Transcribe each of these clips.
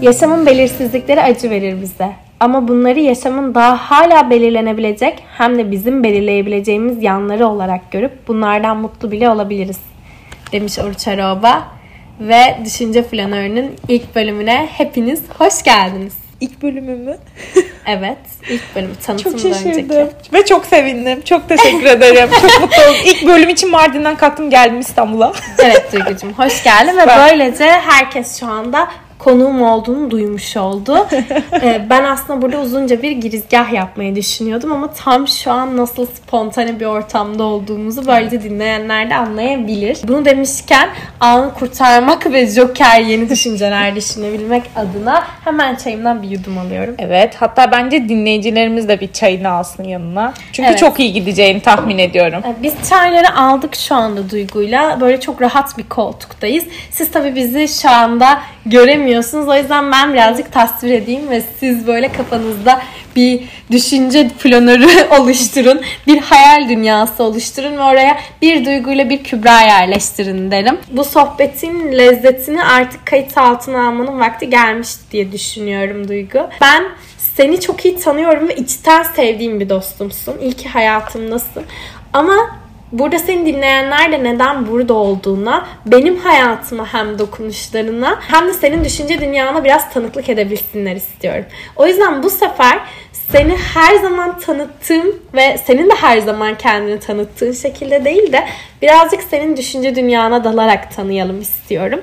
Yaşamın belirsizlikleri acı verir bize. Ama bunları yaşamın daha hala belirlenebilecek hem de bizim belirleyebileceğimiz yanları olarak görüp bunlardan mutlu bile olabiliriz. Demiş Oruç Aroba. Ve Düşünce Flanörü'nün ilk bölümüne hepiniz hoş geldiniz. İlk bölümü mü? Evet, ilk bölümü Çok tanıtımdan şaşırdım. önceki. Ve çok sevindim. Çok teşekkür ederim. Çok mutlu oldum. İlk bölüm için Mardin'den kalktım geldim İstanbul'a. Evet Duygucuğum hoş geldin ve böylece herkes şu anda konuğum olduğunu duymuş oldu. Ee, ben aslında burada uzunca bir girizgah yapmayı düşünüyordum ama tam şu an nasıl spontane bir ortamda olduğumuzu böylece dinleyenler de anlayabilir. Bunu demişken anı kurtarmak ve joker yeni düşünceler düşünebilmek adına hemen çayımdan bir yudum alıyorum. Evet. Hatta bence dinleyicilerimiz de bir çayını alsın yanına. Çünkü Evet. çok iyi gideceğini tahmin ediyorum. Ee, Biz çayları aldık şu anda Duygu'yla. Böyle çok rahat bir koltuktayız. Siz tabii bizi şu anda göremiyorsunuz. O yüzden ben birazcık tasvir edeyim ve siz böyle kafanızda bir düşünce planörü oluşturun. Bir hayal dünyası oluşturun ve oraya bir duyguyla bir kübra yerleştirin derim. Bu sohbetin lezzetini artık kayıt altına almanın vakti gelmiş diye düşünüyorum Duygu. Ben seni çok iyi tanıyorum ve içten sevdiğim bir dostumsun. İyi ki hayatımdasın. Ama burada seni dinleyenler de neden burada olduğuna, benim hayatıma hem dokunuşlarına hem de senin düşünce dünyana biraz tanıklık edebilsinler istiyorum. O yüzden bu sefer seni her zaman tanıttığım ve senin de her zaman kendini tanıttığın şekilde değil de birazcık senin düşünce dünyana dalarak tanıyalım istiyorum.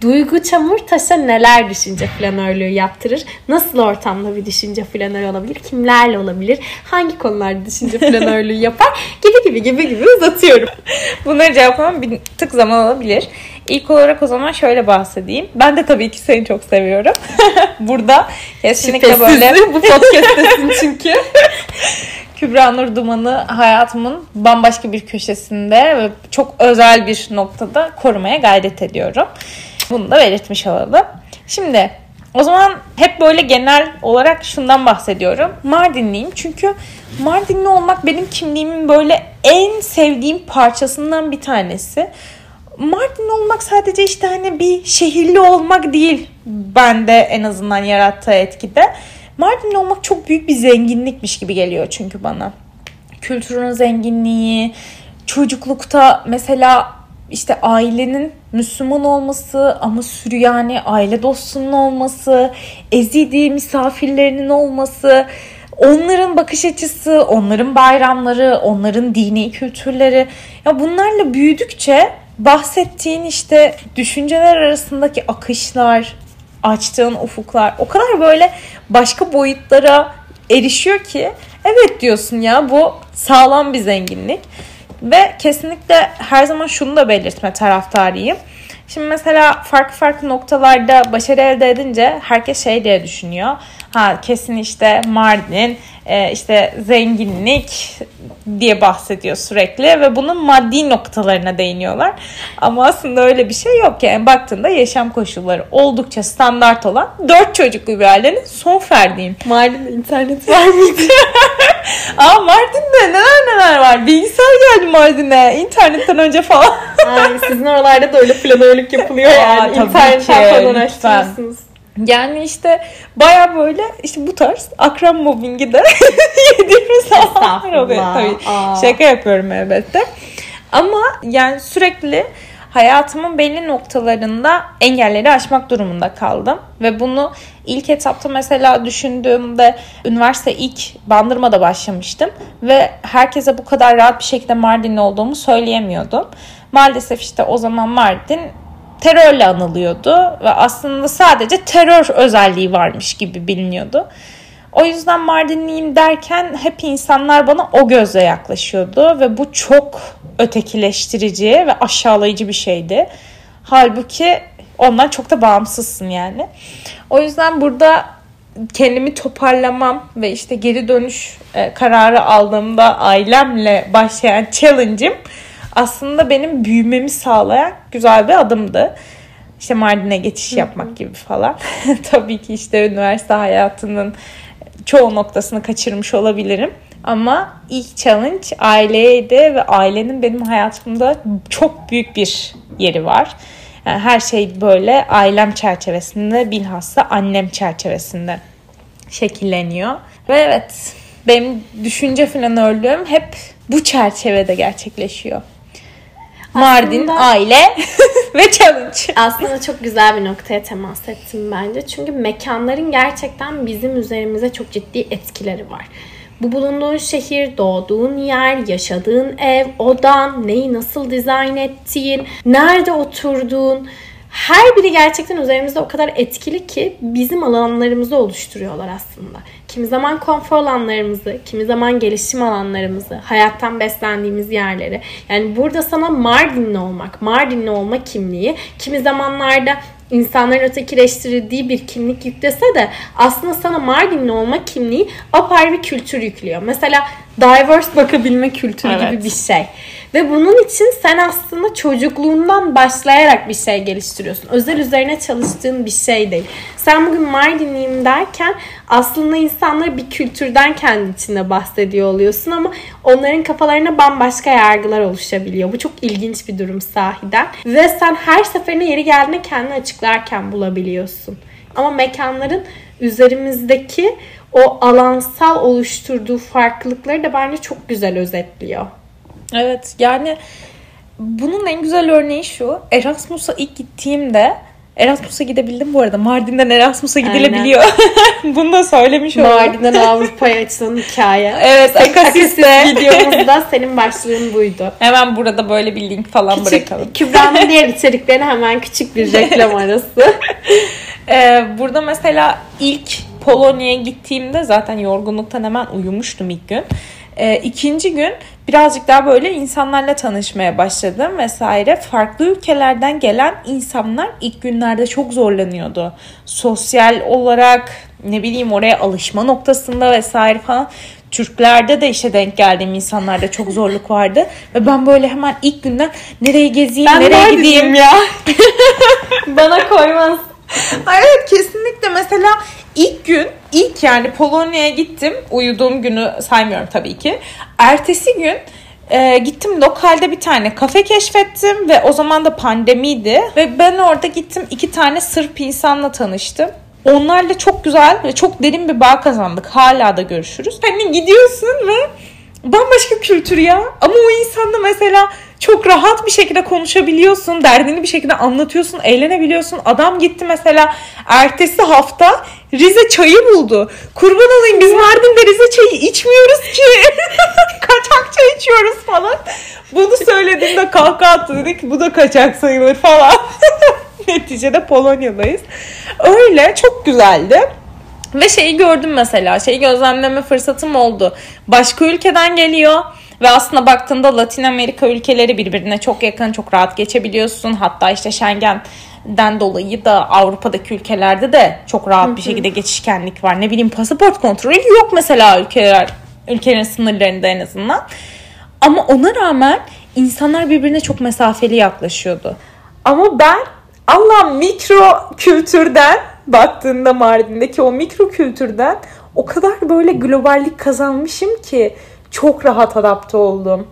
Duygu Çamurtaş'a neler düşünce planörlüğü yaptırır? Nasıl ortamda bir düşünce planörü olabilir? Kimlerle olabilir? Hangi konularda düşünce planörlüğü yapar? Gibi gibi gibi gibi uzatıyorum. Bunları cevaplamam bir tık zaman alabilir. İlk olarak o zaman şöyle bahsedeyim. Ben de tabii ki seni çok seviyorum. Burada kesinlikle böyle bu podcast'tesin çünkü. Kübra Nur Duman'ı hayatımın bambaşka bir köşesinde ve çok özel bir noktada korumaya gayret ediyorum. Bunu da belirtmiş olalım. Şimdi o zaman hep böyle genel olarak şundan bahsediyorum. Mardinliyim çünkü Mardinli olmak benim kimliğimin böyle en sevdiğim parçasından bir tanesi. Mardinli olmak sadece işte hani bir şehirli olmak değil bende en azından yarattığı etkide. Mardinli olmak çok büyük bir zenginlikmiş gibi geliyor çünkü bana. Kültürün zenginliği, çocuklukta mesela işte ailenin Müslüman olması ama Süryani aile dostunun olması, Ezidi misafirlerinin olması, onların bakış açısı, onların bayramları, onların dini kültürleri. Ya bunlarla büyüdükçe bahsettiğin işte düşünceler arasındaki akışlar, açtığın ufuklar o kadar böyle başka boyutlara erişiyor ki evet diyorsun ya bu sağlam bir zenginlik. Ve kesinlikle her zaman şunu da belirtme taraftarıyım. Şimdi mesela farklı farklı noktalarda başarı elde edince herkes şey diye düşünüyor. Ha kesin işte Mardin, e, işte zenginlik diye bahsediyor sürekli ve bunun maddi noktalarına değiniyorlar. Ama aslında öyle bir şey yok yani baktığında yaşam koşulları oldukça standart olan dört çocuklu bir ailenin son ferdiyim. Mardin'de internet var mıydı? Aa Mardin'de neler neler var. Bilgisayar geldi Mardin'e internetten önce falan. Ay, sizin oralarda da öyle planörlük yapılıyor Aa, yani. tabii İnternetten ki, falan lütfen. açtırıyorsunuz. Yani işte baya böyle işte bu tarz akran mobbingi de yediğimiz zamanlar oluyor. Tabii Aa. şaka yapıyorum elbette. Ama yani sürekli hayatımın belli noktalarında engelleri aşmak durumunda kaldım. Ve bunu ilk etapta mesela düşündüğümde üniversite ilk Bandırma'da başlamıştım. Ve herkese bu kadar rahat bir şekilde Mardinli olduğumu söyleyemiyordum. Maalesef işte o zaman Mardin terörle anılıyordu ve aslında sadece terör özelliği varmış gibi biliniyordu. O yüzden Mardinliyim derken hep insanlar bana o gözle yaklaşıyordu ve bu çok ötekileştirici ve aşağılayıcı bir şeydi. Halbuki ondan çok da bağımsızsın yani. O yüzden burada kendimi toparlamam ve işte geri dönüş e, kararı aldığımda ailemle başlayan challenge'im aslında benim büyümemi sağlayan güzel bir adımdı. İşte Mardin'e geçiş yapmak gibi falan. Tabii ki işte üniversite hayatının çoğu noktasını kaçırmış olabilirim. Ama ilk challenge aileydi ve ailenin benim hayatımda çok büyük bir yeri var. Yani her şey böyle ailem çerçevesinde bilhassa annem çerçevesinde şekilleniyor. Ve evet benim düşünce flanörlüğüm hep bu çerçevede gerçekleşiyor. Mardin, Aslında- aile ve challenge. Aslında çok güzel bir noktaya temas ettim bence. Çünkü mekanların gerçekten bizim üzerimize çok ciddi etkileri var. Bu bulunduğun şehir, doğduğun yer, yaşadığın ev, odan, neyi nasıl dizayn ettiğin, nerede oturduğun her biri gerçekten üzerimizde o kadar etkili ki bizim alanlarımızı oluşturuyorlar aslında. Kimi zaman konfor alanlarımızı, kimi zaman gelişim alanlarımızı, hayattan beslendiğimiz yerleri. Yani burada sana Mardinli olmak, Mardinli olma kimliği kimi zamanlarda insanların ötekileştirildiği bir kimlik yüklese de aslında sana Mardinli olma kimliği apayrı bir kültür yüklüyor. Mesela diverse bakabilme kültürü Evet. gibi bir şey. Ve bunun için sen aslında çocukluğundan başlayarak bir şey geliştiriyorsun. Özel üzerine çalıştığın bir şey değil. Sen bugün Mardinliyim derken aslında insanlar bir kültürden kendi içinde bahsediyor oluyorsun ama onların kafalarına bambaşka yargılar oluşabiliyor. Bu çok ilginç bir durum sahiden. Ve sen her seferinde yeri geldiğinde kendini açıklarken bulabiliyorsun. Ama mekanların üzerimizdeki o alansal oluşturduğu farklılıkları da bence çok güzel özetliyor. Evet yani bunun en güzel örneği şu. Erasmus'a ilk gittiğimde Erasmus'a gidebildim bu arada. Mardin'den Erasmus'a gidilebiliyor. Bunu da söylemiş oldum. Mardin'den Avrupa'ya açılan hikaye. Evet, Akasis'te. videomuzda senin başlığın buydu. Hemen burada böyle bir link falan Küçük, bırakalım. Kübra'nın diğer içeriklerine hemen küçük bir reklam arası. Ee, burada mesela ilk Polonya'ya gittiğimde zaten yorgunluktan hemen uyumuştum ilk gün. Ee, ikinci gün birazcık daha böyle insanlarla tanışmaya başladım vesaire. Farklı ülkelerden gelen insanlar ilk günlerde çok zorlanıyordu. Sosyal olarak ne bileyim oraya alışma noktasında vesaire falan. Türklerde de işe denk geldiğim insanlarda çok zorluk vardı. Ve ben böyle hemen ilk günden nereye gezeyim, nereye gideyim ya. Bana koymaz. Evet kesinlikle mesela ilk gün ilk yani Polonya'ya gittim uyuduğum günü saymıyorum tabii ki. Ertesi gün e, gittim lokalde bir tane kafe keşfettim ve o zaman da pandemiydi ve ben orada gittim iki tane Sırp insanla tanıştım. Onlarla çok güzel ve çok derin bir bağ kazandık. Hala da görüşürüz. Hani gidiyorsun ve bambaşka kültür ya. Ama o insanla mesela çok rahat bir şekilde konuşabiliyorsun. Derdini bir şekilde anlatıyorsun. Eğlenebiliyorsun. Adam gitti mesela ertesi hafta Rize çayı buldu. Kurban olayım biz Mardin'de Rize çayı içmiyoruz ki. kaçak çay içiyoruz falan. Bunu söylediğimde kahkaha attı dedik bu da kaçak sayılır falan. Neticede Polonya'dayız. Öyle çok güzeldi. Ve şeyi gördüm mesela. Şeyi gözlemleme fırsatım oldu. Başka ülkeden geliyor. Ve aslında baktığında Latin Amerika ülkeleri birbirine çok yakın, çok rahat geçebiliyorsun. Hatta işte Schengen'den dolayı da Avrupa'daki ülkelerde de çok rahat bir şekilde geçişkenlik var. Ne bileyim pasaport kontrolü yok mesela ülkeler ülkelerin sınırlarında en azından. Ama ona rağmen insanlar birbirine çok mesafeli yaklaşıyordu. Ama ben Allah mikro kültürden baktığında Mardin'deki o mikro kültürden o kadar böyle globallik kazanmışım ki çok rahat adapte oldum.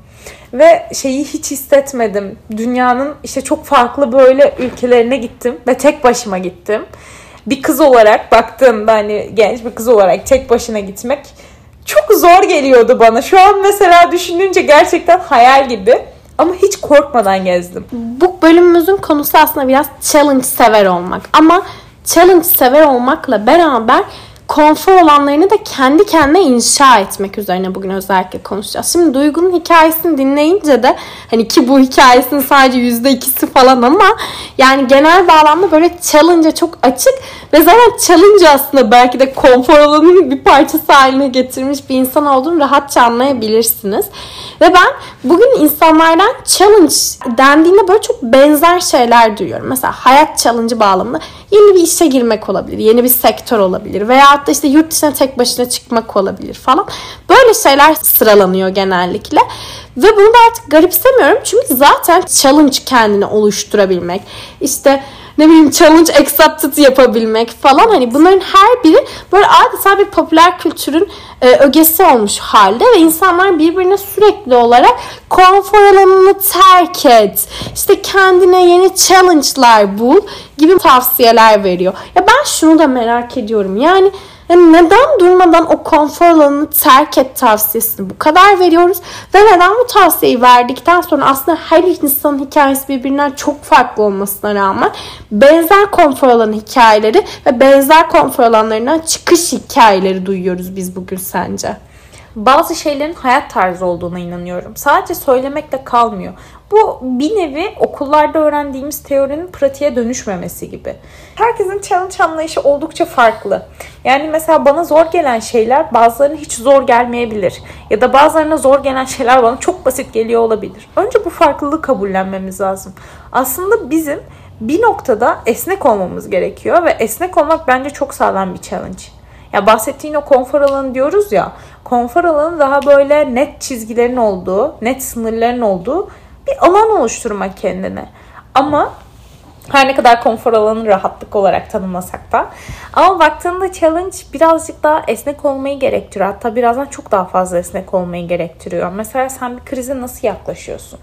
Ve şeyi hiç hissetmedim. Dünyanın işte çok farklı böyle ülkelerine gittim ve tek başıma gittim. Bir kız olarak baktığımda hani genç bir kız olarak tek başına gitmek çok zor geliyordu bana. Şu an mesela düşününce gerçekten hayal gibi. Ama hiç korkmadan gezdim. Bu bölümümüzün konusu aslında biraz challenge sever olmak. Ama challenge sever olmakla beraber konfor alanlarını da kendi kendine inşa etmek üzerine bugün özellikle konuşacağız. Şimdi Duygu'nun hikayesini dinleyince de hani ki bu hikayesinin sadece yüzde ikisi falan ama yani genel bağlamda böyle challenge'a çok açık ve zaten challenge aslında belki de konfor alanının bir parçası haline getirmiş bir insan olduğunu rahatça anlayabilirsiniz. Ve ben bugün insanlardan challenge dendiğinde böyle çok benzer şeyler duyuyorum. Mesela hayat challenge'ı bağlamında yeni bir işe girmek olabilir, yeni bir sektör olabilir veya da işte yurt dışına tek başına çıkmak olabilir falan. Böyle şeyler sıralanıyor genellikle. Ve bunu da artık garipsemiyorum çünkü zaten challenge kendini oluşturabilmek. İşte ne bileyim challenge accepted yapabilmek falan hani bunların her biri böyle adeta bir popüler kültürün e, ögesi olmuş halde ve insanlar birbirine sürekli olarak konfor alanını terk et işte kendine yeni challenge'lar bul gibi tavsiyeler veriyor. Ya ben şunu da merak ediyorum yani yani neden durmadan o konfor alanını terk et tavsiyesini bu kadar veriyoruz ve neden bu tavsiyeyi verdikten sonra aslında her insanın hikayesi birbirinden çok farklı olmasına rağmen benzer konfor alanı hikayeleri ve benzer konfor alanlarından çıkış hikayeleri duyuyoruz biz bugün sence? bazı şeylerin hayat tarzı olduğuna inanıyorum. Sadece söylemekle kalmıyor. Bu bir nevi okullarda öğrendiğimiz teorinin pratiğe dönüşmemesi gibi. Herkesin challenge anlayışı oldukça farklı. Yani mesela bana zor gelen şeyler bazılarına hiç zor gelmeyebilir. Ya da bazılarına zor gelen şeyler bana çok basit geliyor olabilir. Önce bu farklılığı kabullenmemiz lazım. Aslında bizim bir noktada esnek olmamız gerekiyor ve esnek olmak bence çok sağlam bir challenge. Ya bahsettiğin o konfor alanı diyoruz ya. Konfor alanı daha böyle net çizgilerin olduğu, net sınırların olduğu bir alan oluşturmak kendine. Ama her ne kadar konfor alanı rahatlık olarak tanımlasak da. Ama baktığında challenge birazcık daha esnek olmayı gerektiriyor. Hatta birazdan çok daha fazla esnek olmayı gerektiriyor. Mesela sen bir krize nasıl yaklaşıyorsun?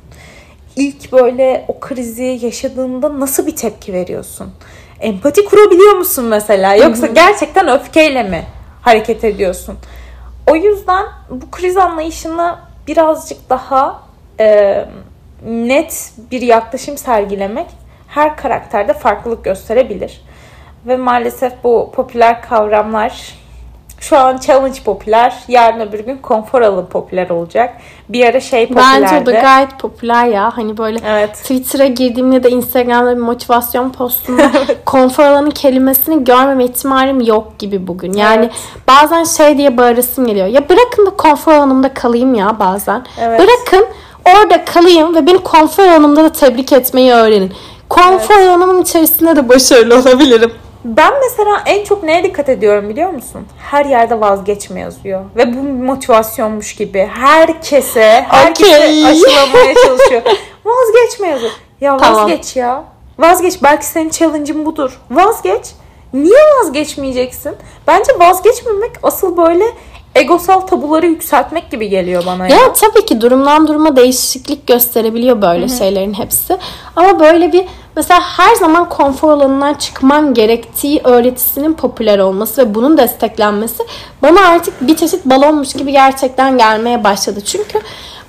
İlk böyle o krizi yaşadığında nasıl bir tepki veriyorsun? Empati kurabiliyor musun mesela? Yoksa gerçekten öfkeyle mi hareket ediyorsun? O yüzden bu kriz anlayışını birazcık daha e, net bir yaklaşım sergilemek her karakterde farklılık gösterebilir. Ve maalesef bu popüler kavramlar şu an challenge popüler, yarın öbür gün konfor alanı popüler olacak. Bir ara şey popülerdi. Bence o da gayet popüler ya. Hani böyle evet. Twitter'a girdiğimde da Instagram'da bir motivasyon postunda konfor alanı kelimesini görmeme ihtimalim yok gibi bugün. Yani evet. bazen şey diye bağırasım geliyor. Ya bırakın da konfor alanımda kalayım ya bazen. Evet. Bırakın orada kalayım ve beni konfor alanımda da tebrik etmeyi öğrenin. Konfor evet. alanımın içerisinde de başarılı olabilirim. Ben mesela en çok neye dikkat ediyorum biliyor musun? Her yerde vazgeçme yazıyor. Ve bu motivasyonmuş gibi. Herkese, herkese okay. aşılamaya çalışıyor. vazgeçme yazıyor. Ya vazgeç tamam. ya. Vazgeç. Belki senin challenge'ın budur. Vazgeç. Niye vazgeçmeyeceksin? Bence vazgeçmemek asıl böyle egosal tabuları yükseltmek gibi geliyor bana ya. Ya tabii ki durumdan duruma değişiklik gösterebiliyor böyle Hı-hı. şeylerin hepsi. Ama böyle bir mesela her zaman konfor alanından çıkman gerektiği öğretisinin popüler olması ve bunun desteklenmesi bana artık bir çeşit balonmuş gibi gerçekten gelmeye başladı. Çünkü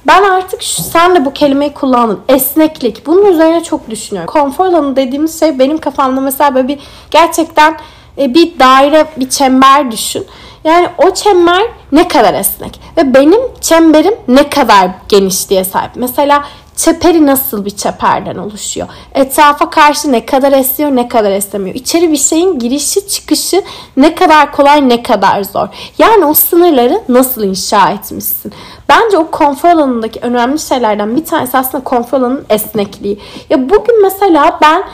ben artık şu, sen de bu kelimeyi kullandın. Esneklik. Bunun üzerine çok düşünüyorum. Konfor alanı dediğimiz şey benim kafamda mesela böyle bir gerçekten e, bir daire, bir çember düşün. Yani o çember ne kadar esnek ve benim çemberim ne kadar genişliğe sahip. Mesela çeperi nasıl bir çeperden oluşuyor? Etrafa karşı ne kadar esiyor, ne kadar esemiyor? İçeri bir şeyin girişi çıkışı ne kadar kolay, ne kadar zor? Yani o sınırları nasıl inşa etmişsin? Bence o konfor alanındaki önemli şeylerden bir tanesi aslında konfor alanının esnekliği. Ya bugün mesela ben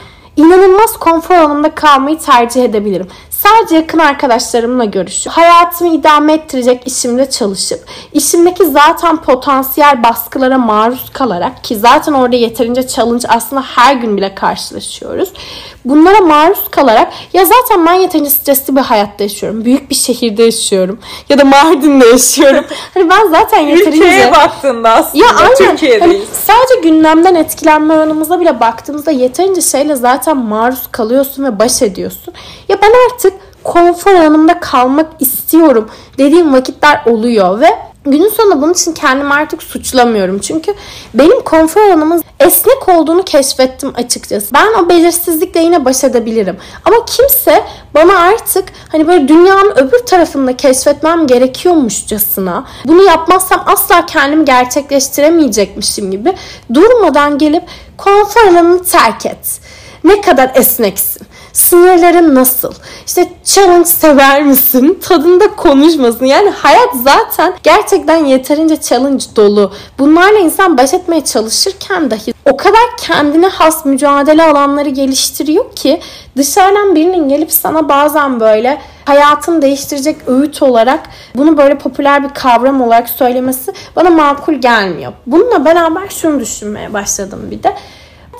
inanılmaz konfor alanında kalmayı tercih edebilirim. Sadece yakın arkadaşlarımla görüşüp, hayatımı idame ettirecek işimde çalışıp, işimdeki zaten potansiyel baskılara maruz kalarak ki zaten orada yeterince challenge aslında her gün bile karşılaşıyoruz. Bunlara maruz kalarak ya zaten ben yeterince stresli bir hayatta yaşıyorum. Büyük bir şehirde yaşıyorum. Ya da Mardin'de yaşıyorum. hani ben zaten yeterince... Ülkeye baktığında aslında ya aynen, Türkiye'deyiz. Hani sadece gündemden etkilenme oranımıza bile baktığımızda yeterince şeyle zaten maruz kalıyorsun ve baş ediyorsun. Ya ben artık konfor alanımda kalmak istiyorum dediğim vakitler oluyor ve Günün sonunda bunun için kendimi artık suçlamıyorum. Çünkü benim konfor alanımın esnek olduğunu keşfettim açıkçası. Ben o belirsizlikle yine baş edebilirim. Ama kimse bana artık hani böyle dünyanın öbür tarafında keşfetmem gerekiyormuşçasına bunu yapmazsam asla kendimi gerçekleştiremeyecekmişim gibi durmadan gelip konfor alanını terk et. Ne kadar esneksin Sınırların nasıl? İşte challenge sever misin? Tadında konuşmasın. Yani hayat zaten gerçekten yeterince challenge dolu. Bunlarla insan baş etmeye çalışırken dahi o kadar kendine has mücadele alanları geliştiriyor ki dışarıdan birinin gelip sana bazen böyle hayatını değiştirecek öğüt olarak bunu böyle popüler bir kavram olarak söylemesi bana makul gelmiyor. Bununla beraber şunu düşünmeye başladım bir de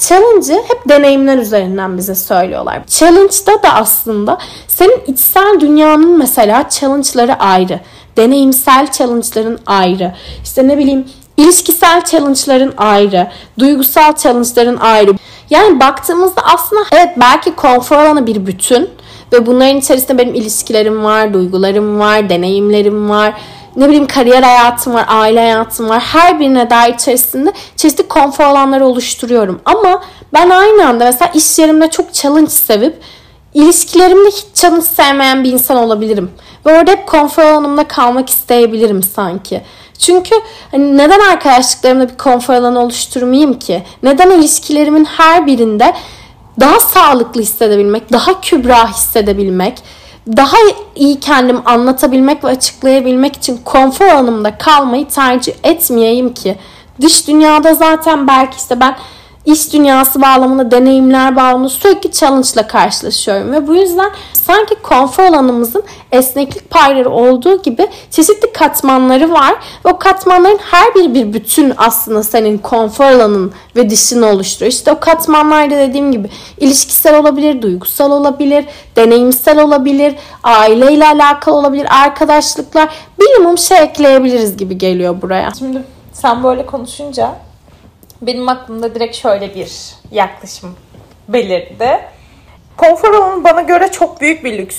challenge'ı hep deneyimler üzerinden bize söylüyorlar. Challenge'da da aslında senin içsel dünyanın mesela challenge'ları ayrı. Deneyimsel challenge'ların ayrı. İşte ne bileyim ilişkisel challenge'ların ayrı. Duygusal challenge'ların ayrı. Yani baktığımızda aslında evet belki konfor alanı bir bütün ve bunların içerisinde benim ilişkilerim var, duygularım var, deneyimlerim var ne bileyim kariyer hayatım var, aile hayatım var. Her birine dair içerisinde çeşitli konfor alanları oluşturuyorum. Ama ben aynı anda mesela iş yerimde çok challenge sevip ilişkilerimde hiç challenge sevmeyen bir insan olabilirim. Ve orada hep konfor alanımda kalmak isteyebilirim sanki. Çünkü hani neden arkadaşlıklarımda bir konfor alanı oluşturmayayım ki? Neden ilişkilerimin her birinde daha sağlıklı hissedebilmek, daha kübra hissedebilmek, daha iyi kendim anlatabilmek ve açıklayabilmek için konfor alanımda kalmayı tercih etmeyeyim ki. Dış dünyada zaten belki işte ben iş dünyası bağlamında, deneyimler bağlamında sürekli challenge ile karşılaşıyorum. Ve bu yüzden sanki konfor alanımızın esneklik payları olduğu gibi çeşitli katmanları var. Ve o katmanların her biri bir bütün aslında senin konfor alanın ve dışını oluşturuyor. İşte o katmanlarda dediğim gibi ilişkisel olabilir, duygusal olabilir, deneyimsel olabilir, aileyle alakalı olabilir, arkadaşlıklar. Minimum şey ekleyebiliriz gibi geliyor buraya. Şimdi sen böyle konuşunca benim aklımda direkt şöyle bir yaklaşım belirdi. Konfor alanı bana göre çok büyük bir lüks.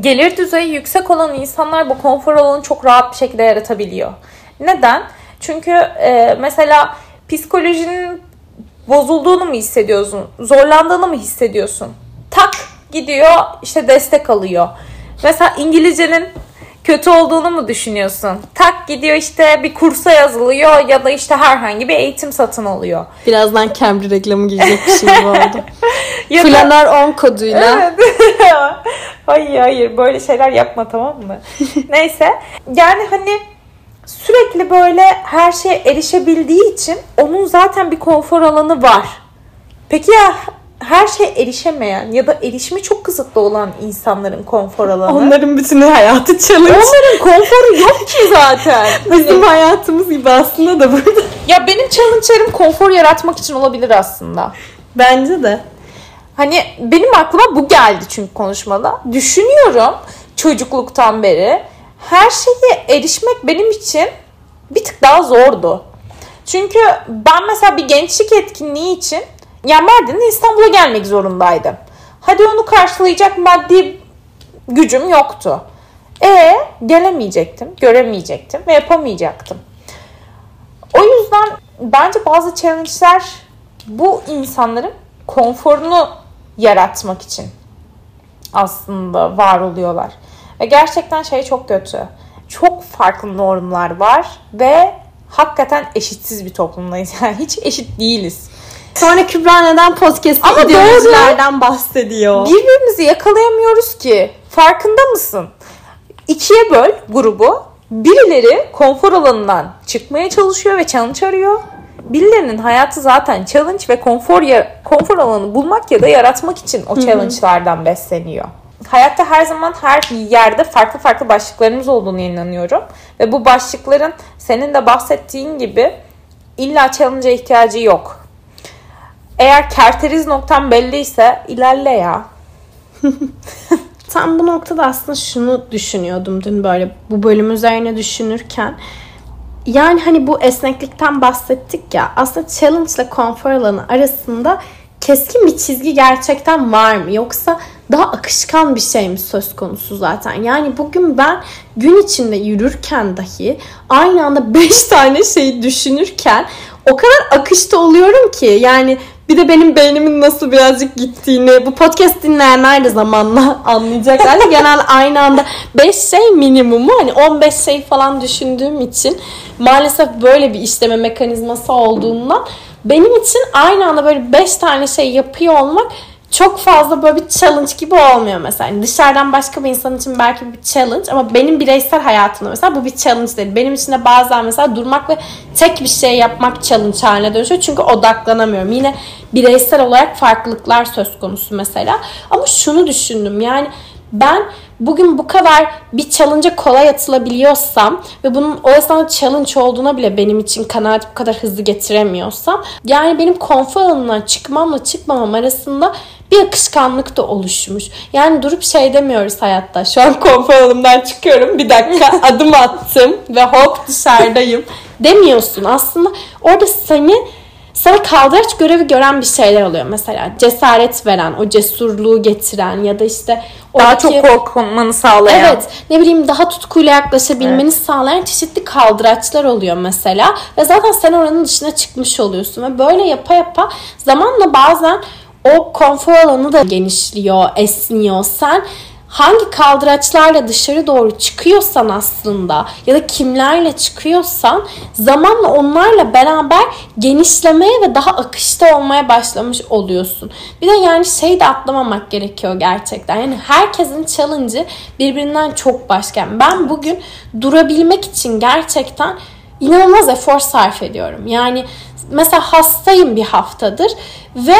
Gelir düzeyi yüksek olan insanlar bu konfor alanını çok rahat bir şekilde yaratabiliyor. Neden? Çünkü e, mesela psikolojinin bozulduğunu mu hissediyorsun? Zorlandığını mı hissediyorsun? Tak gidiyor işte destek alıyor. Mesela İngilizcenin kötü olduğunu mu düşünüyorsun? Tak gidiyor işte bir kursa yazılıyor ya da işte herhangi bir eğitim satın alıyor. Birazdan Cambly reklamı girecek bir şey oldu. ya Flanör 10 koduyla. Evet. hayır hayır böyle şeyler yapma tamam mı? Neyse yani hani sürekli böyle her şeye erişebildiği için onun zaten bir konfor alanı var. Peki ya her şey erişemeyen ya da erişimi çok kısıtlı olan insanların konfor alanı. Onların bütün hayatı challenge. Onların konforu yok ki zaten. Bizim hayatımız gibi aslında da burada. Ya benim challenge'larım konfor yaratmak için olabilir aslında. Bence de. Hani benim aklıma bu geldi çünkü konuşmada. Düşünüyorum çocukluktan beri her şeye erişmek benim için bir tık daha zordu. Çünkü ben mesela bir gençlik etkinliği için yani Mardin'e İstanbul'a gelmek zorundaydım. Hadi onu karşılayacak maddi gücüm yoktu. E gelemeyecektim, göremeyecektim ve yapamayacaktım. O yüzden bence bazı challenge'ler bu insanların konforunu yaratmak için aslında var oluyorlar. Ve gerçekten şey çok kötü. Çok farklı normlar var ve hakikaten eşitsiz bir toplumdayız. Yani hiç eşit değiliz. Sonra Kübra neden podcast'te Ama ideolojilerden bahsediyor? Birbirimizi yakalayamıyoruz ki. Farkında mısın? İkiye böl grubu. Birileri konfor alanından çıkmaya çalışıyor ve challenge arıyor. Birilerinin hayatı zaten challenge ve konfor ya, konfor alanı bulmak ya da yaratmak için o challenge'lardan besleniyor. Hayatta her zaman her yerde farklı farklı başlıklarımız olduğunu inanıyorum. Ve bu başlıkların senin de bahsettiğin gibi illa challenge'a ihtiyacı yok. Eğer kerteriz noktan belliyse ilerle ya. Tam bu noktada aslında şunu düşünüyordum dün böyle bu bölüm üzerine düşünürken. Yani hani bu esneklikten bahsettik ya aslında challenge ile konfor alanı arasında keskin bir çizgi gerçekten var mı? Yoksa daha akışkan bir şey mi söz konusu zaten? Yani bugün ben gün içinde yürürken dahi aynı anda 5 tane şeyi düşünürken o kadar akışta oluyorum ki yani bir de benim beynimin nasıl birazcık gittiğini bu podcast dinleyenler de zamanla anlayacaklar. Yani genel aynı anda 5 şey minimumu hani 15 şey falan düşündüğüm için maalesef böyle bir işleme mekanizması olduğundan benim için aynı anda böyle 5 tane şey yapıyor olmak çok fazla böyle bir challenge gibi olmuyor mesela. Yani dışarıdan başka bir insan için belki bir challenge ama benim bireysel hayatımda mesela bu bir challenge değil. Benim için de bazen mesela durmak ve tek bir şey yapmak challenge haline dönüşüyor. Çünkü odaklanamıyorum. Yine bireysel olarak farklılıklar söz konusu mesela. Ama şunu düşündüm yani ben bugün bu kadar bir challenge'a kolay atılabiliyorsam ve bunun o esnada challenge olduğuna bile benim için kanaat bu kadar hızlı getiremiyorsam yani benim konfor alanından çıkmamla çıkmamam arasında bir akışkanlık da oluşmuş. Yani durup şey demiyoruz hayatta. Şu an konfor alanımdan çıkıyorum. Bir dakika adım attım ve hop dışarıdayım demiyorsun. Aslında orada seni sana kaldıraç görevi gören bir şeyler oluyor mesela. Cesaret veren, o cesurluğu getiren ya da işte daha oradaki, çok korkmanı sağlayan. Evet. Ne bileyim daha tutkuyla yaklaşabilmeni evet. sağlayan çeşitli kaldıraçlar oluyor mesela. Ve zaten sen oranın dışına çıkmış oluyorsun. Ve böyle yapa yapa zamanla bazen o konfor alanı da genişliyor, esniyor. Sen hangi kaldıraçlarla dışarı doğru çıkıyorsan aslında ya da kimlerle çıkıyorsan zamanla onlarla beraber genişlemeye ve daha akışta olmaya başlamış oluyorsun. Bir de yani şey de atlamamak gerekiyor gerçekten. Yani herkesin challenge'ı birbirinden çok başka. Ben bugün durabilmek için gerçekten inanılmaz efor sarf ediyorum. Yani mesela hastayım bir haftadır ve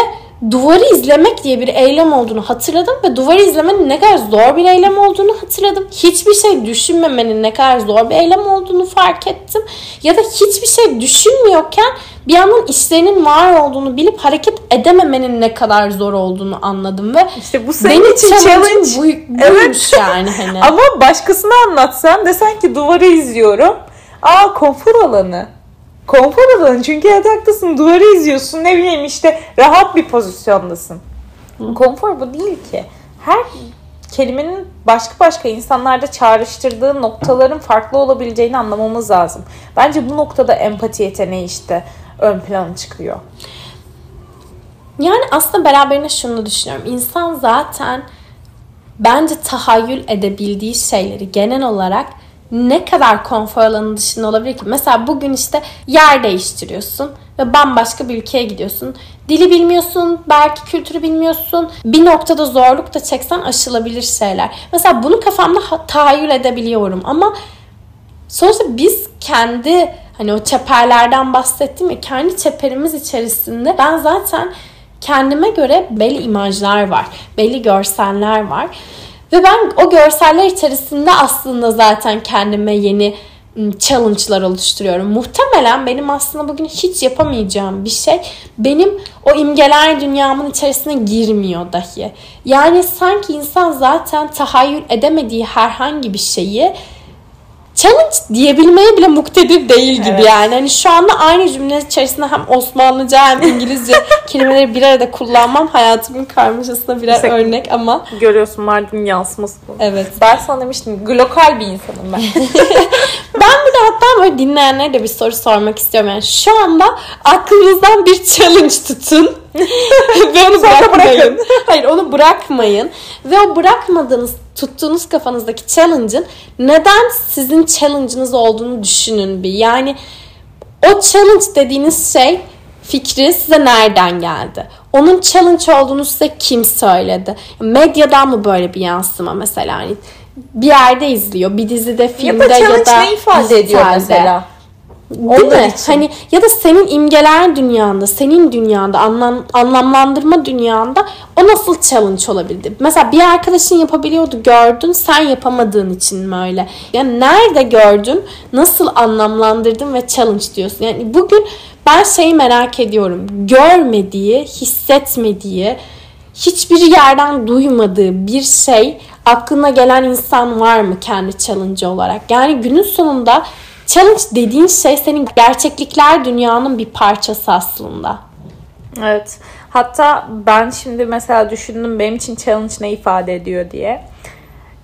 duvarı izlemek diye bir eylem olduğunu hatırladım ve duvarı izlemenin ne kadar zor bir eylem olduğunu hatırladım. Hiçbir şey düşünmemenin ne kadar zor bir eylem olduğunu fark ettim. Ya da hiçbir şey düşünmüyorken bir yandan işlerinin var olduğunu bilip hareket edememenin ne kadar zor olduğunu anladım ve işte bu senin benim için challenge bu, evet. yani hani. Ama başkasına anlatsan desen ki duvarı izliyorum. Aa konfor alanı konfor alanı çünkü yataktasın duvarı izliyorsun ne bileyim işte rahat bir pozisyondasın. Hı. Konfor bu değil ki. Her kelimenin başka başka insanlarda çağrıştırdığı noktaların farklı olabileceğini anlamamız lazım. Bence bu noktada empati yeteneği işte ön plana çıkıyor. Yani aslında beraberinde şunu düşünüyorum. İnsan zaten bence tahayyül edebildiği şeyleri genel olarak ne kadar konfor alanı dışında olabilir ki? Mesela bugün işte yer değiştiriyorsun ve bambaşka bir ülkeye gidiyorsun. Dili bilmiyorsun, belki kültürü bilmiyorsun. Bir noktada zorluk da çeksen aşılabilir şeyler. Mesela bunu kafamda tahayyül edebiliyorum ama sonuçta biz kendi hani o çeperlerden bahsettim ya kendi çeperimiz içerisinde ben zaten kendime göre belli imajlar var, belli görseller var. Ve ben o görseller içerisinde aslında zaten kendime yeni challenge'lar oluşturuyorum. Muhtemelen benim aslında bugün hiç yapamayacağım bir şey benim o imgeler dünyamın içerisine girmiyor dahi. Yani sanki insan zaten tahayyül edemediği herhangi bir şeyi challenge diyebilmeye bile muktedir değil gibi evet. yani. Hani şu anda aynı cümle içerisinde hem Osmanlıca hem İngilizce kelimeleri bir arada kullanmam hayatımın karmaşasına birer Mesela, örnek ama. Görüyorsun Mardin yansıması bu. Evet. Ben sana demiştim global bir insanım ben. ben bir de hatta böyle dinleyenlere de bir soru sormak istiyorum. Yani şu anda aklınızdan bir challenge tutun. Ve onu bırakmayın. Hayır onu bırakmayın. Ve o bırakmadığınız tuttuğunuz kafanızdaki challenge'ın neden sizin challenge'ınız olduğunu düşünün bir. Yani o challenge dediğiniz şey fikri size nereden geldi? Onun challenge olduğunu size kim söyledi? Medyadan mı böyle bir yansıma mesela? Yani bir yerde izliyor, bir dizide, filmde ya da, ya da ne ifade ediyor mesela? Değil mi? Için. Hani ya da senin imgeler dünyanda, senin dünyanda, anlam, anlamlandırma dünyanda o nasıl challenge olabildi? Mesela bir arkadaşın yapabiliyordu, gördün, sen yapamadığın için mi öyle? Yani nerede gördün, nasıl anlamlandırdın ve challenge diyorsun? Yani bugün ben şeyi merak ediyorum. Görmediği, hissetmediği, hiçbir yerden duymadığı bir şey aklına gelen insan var mı kendi challenge olarak? Yani günün sonunda Challenge dediğin şey senin gerçeklikler dünyanın bir parçası aslında. Evet. Hatta ben şimdi mesela düşündüm benim için challenge ne ifade ediyor diye.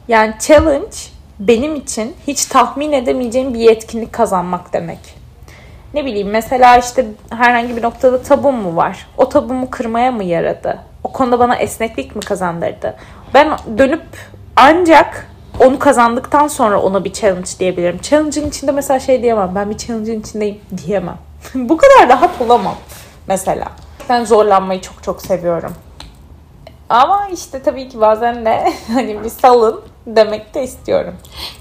Yani challenge benim için hiç tahmin edemeyeceğim bir yetkinlik kazanmak demek. Ne bileyim mesela işte herhangi bir noktada tabum mu var? O tabumu kırmaya mı yaradı? O konuda bana esneklik mi kazandırdı? Ben dönüp ancak onu kazandıktan sonra ona bir challenge diyebilirim. Challenge'ın içinde mesela şey diyemem. Ben bir challenge'ın içindeyim diyemem. Bu kadar rahat olamam mesela. Ben zorlanmayı çok çok seviyorum. Ama işte tabii ki bazen de hani bir salın demek de istiyorum.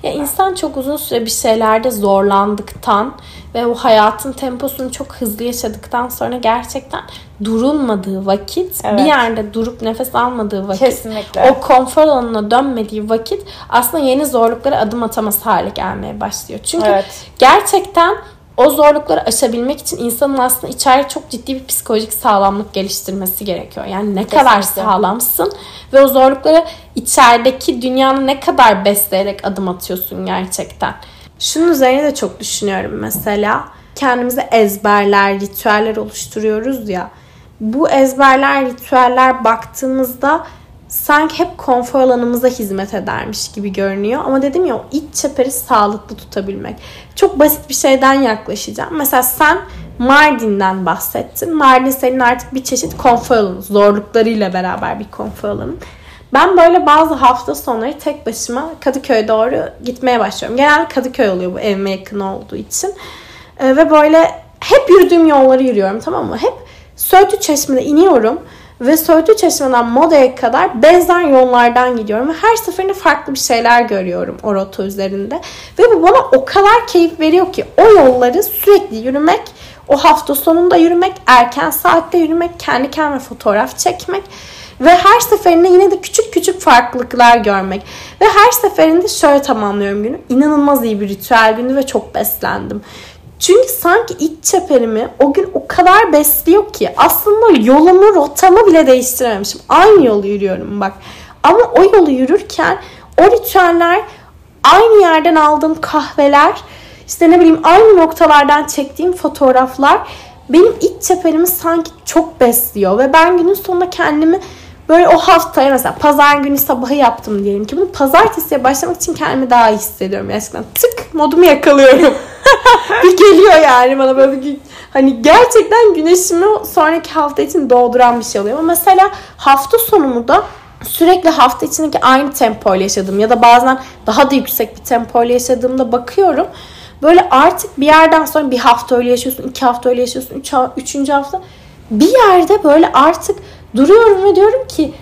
Ya insan çok uzun süre bir şeylerde zorlandıktan ve o hayatın temposunu çok hızlı yaşadıktan sonra gerçekten durulmadığı vakit, Evet. bir yerde durup nefes almadığı vakit, Kesinlikle. o konfor alanına dönmediği vakit aslında yeni zorluklara adım atamaz hale gelmeye başlıyor. Çünkü Evet. gerçekten o zorlukları aşabilmek için insanın aslında içeride çok ciddi bir psikolojik sağlamlık geliştirmesi gerekiyor. Yani ne kadar Kesinlikle. sağlamsın ve o zorlukları içerideki dünyanı ne kadar besleyerek adım atıyorsun gerçekten. Şunun üzerine de çok düşünüyorum mesela. Kendimize ezberler, ritüeller oluşturuyoruz ya. Bu ezberler, ritüeller baktığımızda sanki hep konfor alanımıza hizmet edermiş gibi görünüyor. Ama dedim ya o iç çeperi sağlıklı tutabilmek. Çok basit bir şeyden yaklaşacağım. Mesela sen Mardin'den bahsettin. Mardin senin artık bir çeşit konfor alanı. Zorluklarıyla beraber bir konfor alanı. Ben böyle bazı hafta sonları tek başıma Kadıköy'e doğru gitmeye başlıyorum. Genelde Kadıköy oluyor bu evime yakın olduğu için. Ee, ve böyle hep yürüdüğüm yolları yürüyorum tamam mı? Hep Söğütlü Çeşme'de iniyorum ve Söğütlü Çeşme'den Moda'ya kadar benzer yollardan gidiyorum ve her seferinde farklı bir şeyler görüyorum o rota üzerinde. Ve bu bana o kadar keyif veriyor ki o yolları sürekli yürümek, o hafta sonunda yürümek, erken saatte yürümek, kendi kendime fotoğraf çekmek ve her seferinde yine de küçük küçük farklılıklar görmek. Ve her seferinde şöyle tamamlıyorum günü. İnanılmaz iyi bir ritüel günü ve çok beslendim. Çünkü sanki iç çeperimi o gün o kadar besliyor ki aslında yolumu, rotamı bile değiştirememişim. Aynı yolu yürüyorum bak. Ama o yolu yürürken o ritüeller aynı yerden aldığım kahveler, işte ne bileyim aynı noktalardan çektiğim fotoğraflar benim iç çeperimi sanki çok besliyor ve ben günün sonunda kendimi böyle o haftaya mesela pazar günü sabahı yaptım diyelim ki bunu pazartesiye başlamak için kendimi daha iyi hissediyorum gerçekten. Tık modumu yakalıyorum. bir geliyor yani bana böyle bir hani gerçekten güneşimi sonraki hafta için doğduran bir şey oluyor. Ama mesela hafta sonumu da sürekli hafta içindeki aynı tempoyla yaşadığım ya da bazen daha da yüksek bir tempoyla yaşadığımda bakıyorum. Böyle artık bir yerden sonra bir hafta öyle yaşıyorsun, iki hafta öyle yaşıyorsun, üç, üçüncü hafta bir yerde böyle artık duruyorum ve diyorum ki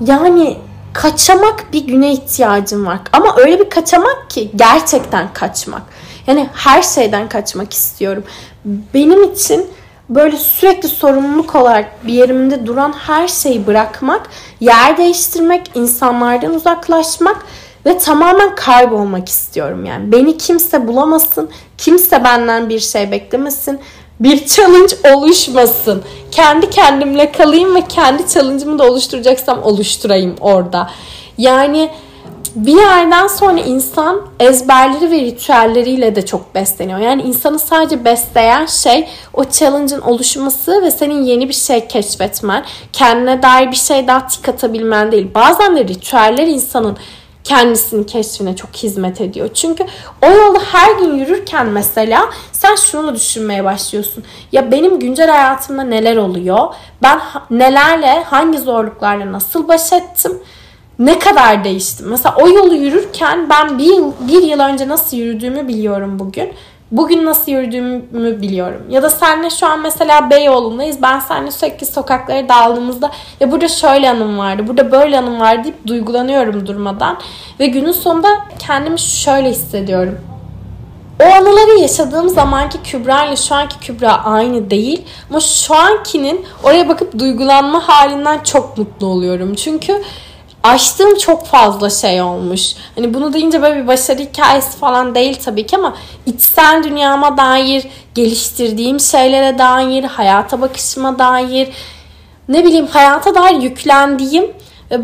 yani kaçamak bir güne ihtiyacım var. Ama öyle bir kaçamak ki gerçekten kaçmak. Yani her şeyden kaçmak istiyorum. Benim için böyle sürekli sorumluluk olarak bir yerimde duran her şeyi bırakmak, yer değiştirmek, insanlardan uzaklaşmak ve tamamen kaybolmak istiyorum yani. Beni kimse bulamasın, kimse benden bir şey beklemesin, bir challenge oluşmasın. Kendi kendimle kalayım ve kendi challenge'ımı da oluşturacaksam oluşturayım orada. Yani bir yerden sonra insan ezberleri ve ritüelleriyle de çok besleniyor. Yani insanı sadece besleyen şey o challenge'ın oluşması ve senin yeni bir şey keşfetmen, kendine dair bir şey daha tik atabilmen değil. Bazen de ritüeller insanın kendisinin keşfine çok hizmet ediyor. Çünkü o yolda her gün yürürken mesela sen şunu düşünmeye başlıyorsun. Ya benim güncel hayatımda neler oluyor? Ben nelerle, hangi zorluklarla nasıl baş ettim? Ne kadar değiştim? Mesela o yolu yürürken ben bir, bir yıl önce nasıl yürüdüğümü biliyorum bugün. Bugün nasıl yürüdüğümü biliyorum. Ya da senle şu an mesela Beyoğlu'ndayız. Ben seninle sürekli sokaklara daldığımızda ya burada şöyle anım vardı, burada böyle anım vardı deyip duygulanıyorum durmadan. Ve günün sonunda kendimi şöyle hissediyorum. O anıları yaşadığım zamanki Kübra ile şu anki Kübra aynı değil. Ama şu ankinin oraya bakıp duygulanma halinden çok mutlu oluyorum. Çünkü aştığım çok fazla şey olmuş. Hani bunu deyince böyle bir başarı hikayesi falan değil tabii ki ama içsel dünyama dair, geliştirdiğim şeylere dair, hayata bakışıma dair, ne bileyim hayata dair yüklendiğim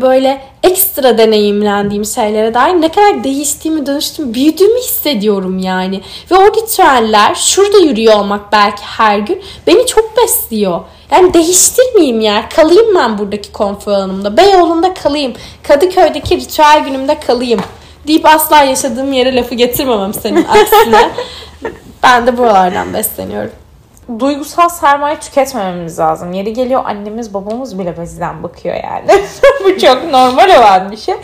böyle ekstra deneyimlendiğim şeylere dair ne kadar değiştiğimi, dönüştüğümü, büyüdüğümü hissediyorum yani. Ve o ritüeller, şurada yürüyor olmak belki her gün beni çok besliyor. Yani değiştirmeyeyim yer. Kalayım ben buradaki konfor alanımda. Beyoğlu'nda kalayım. Kadıköy'deki ritüel günümde kalayım. Deyip asla yaşadığım yere lafı getirmemem senin aksine. ben de buralardan besleniyorum. Duygusal sermaye tüketmememiz lazım. Yeri geliyor annemiz babamız bile bizden bakıyor yani. bu çok normal olan bir şey.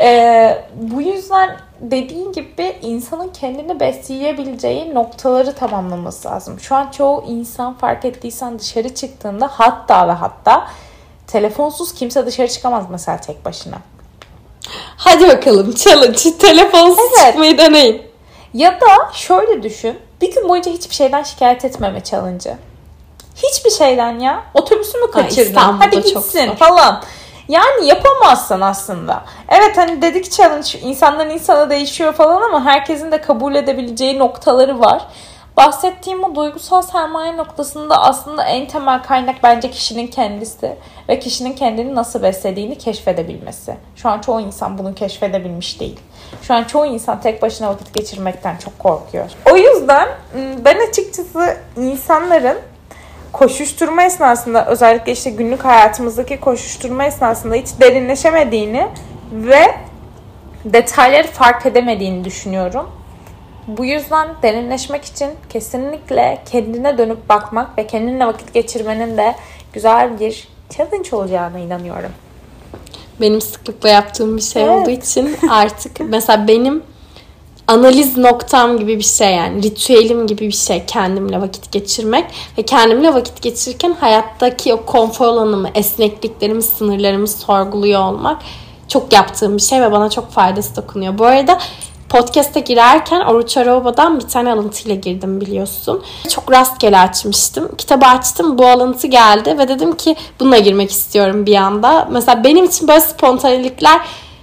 Ee, bu yüzden dediğin gibi insanın kendini besleyebileceği noktaları tamamlaması lazım. Şu an çoğu insan fark ettiysen dışarı çıktığında hatta ve hatta telefonsuz kimse dışarı çıkamaz mesela tek başına. Hadi bakalım challenge. Telefonsuz Evet. çıkmayı deneyin. Ya da şöyle düşün. Bir gün boyunca hiçbir şeyden şikayet etmeme challenge'ı. Hiçbir şeyden ya. Otobüsümü kaçırdım. İstanbul'da Hadi çok gitsin falan. Yani yapamazsın aslında. Evet hani dedik challenge insandan insana değişiyor falan ama herkesin de kabul edebileceği noktaları var. Bahsettiğim o duygusal sermaye noktasında aslında en temel kaynak bence kişinin kendisi ve kişinin kendini nasıl beslediğini keşfedebilmesi. Şu an çoğu insan bunu keşfedebilmiş değil. Şu an çoğu insan tek başına vakit geçirmekten çok korkuyor. O yüzden ım, ben açıkçası insanların koşuşturma esnasında özellikle işte günlük hayatımızdaki koşuşturma esnasında hiç derinleşemediğini ve detayları fark edemediğini düşünüyorum. Bu yüzden derinleşmek için kesinlikle kendine dönüp bakmak ve kendinle vakit geçirmenin de güzel bir challenge olacağına inanıyorum. Benim sıklıkla yaptığım bir şey Evet. olduğu için artık mesela benim analiz noktam gibi bir şey yani ritüelim gibi bir şey kendimle vakit geçirmek ve kendimle vakit geçirirken hayattaki o konfor alanımı, esnekliklerimi, sınırlarımı sorguluyor olmak çok yaptığım bir şey ve bana çok faydası dokunuyor. Bu arada podcast'e girerken Oruç Aroba'dan bir tane alıntıyla girdim biliyorsun. Çok rastgele açmıştım. Kitabı açtım bu alıntı geldi ve dedim ki bununla girmek istiyorum bir anda. Mesela benim için böyle spontanelikler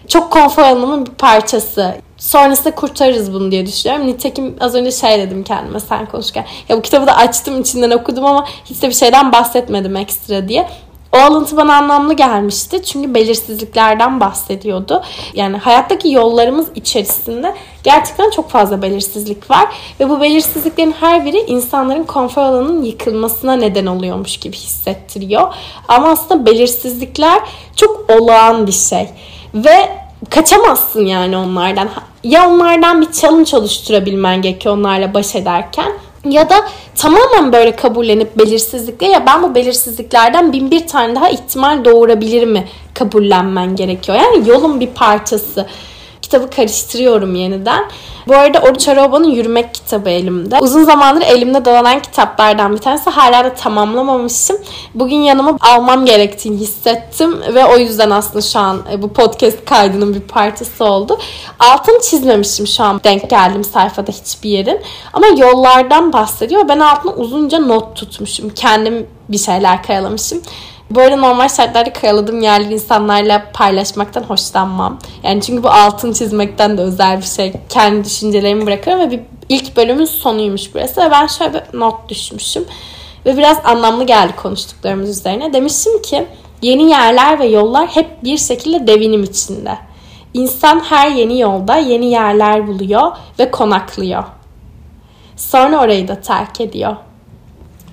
çok konfor alanımın bir parçası. Sonrasında kurtarırız bunu diye düşünüyorum. Nitekim az önce şey dedim kendime sen konuşurken. Ya bu kitabı da açtım içinden okudum ama hiç de bir şeyden bahsetmedim ekstra diye. O alıntı bana anlamlı gelmişti. Çünkü belirsizliklerden bahsediyordu. Yani hayattaki yollarımız içerisinde gerçekten çok fazla belirsizlik var. Ve bu belirsizliklerin her biri insanların konfor alanının yıkılmasına neden oluyormuş gibi hissettiriyor. Ama aslında belirsizlikler çok olağan bir şey. Ve kaçamazsın yani onlardan. Ya onlardan bir challenge oluşturabilmen gerekiyor onlarla baş ederken ya da tamamen böyle kabullenip belirsizlikle ya ben bu belirsizliklerden bin bir tane daha ihtimal doğurabilir mi kabullenmen gerekiyor. Yani yolun bir parçası. Kitabı karıştırıyorum yeniden. Bu arada Oruç Aroba'nın Yürümek kitabı elimde. Uzun zamandır elimde dolanan kitaplardan bir tanesi. Hala da tamamlamamışım. Bugün yanıma almam gerektiğini hissettim. Ve o yüzden aslında şu an e, bu podcast kaydının bir parçası oldu. Altını çizmemişim şu an denk geldim sayfada hiçbir yerin. Ama yollardan bahsediyor. Ben altına uzunca not tutmuşum. Kendim bir şeyler karalamışım. Arada normal şartlarda karaladığım yerleri insanlarla paylaşmaktan hoşlanmam. Yani çünkü bu altın çizmekten de özel bir şey. Kendi düşüncelerimi bırakıyorum ve bir ilk bölümün sonuymuş burası. Ve ben şöyle bir not düşmüşüm. Ve biraz anlamlı geldi konuştuklarımız üzerine. Demiştim ki yeni yerler ve yollar hep bir şekilde devinim içinde. İnsan her yeni yolda yeni yerler buluyor ve konaklıyor. Sonra orayı da terk ediyor.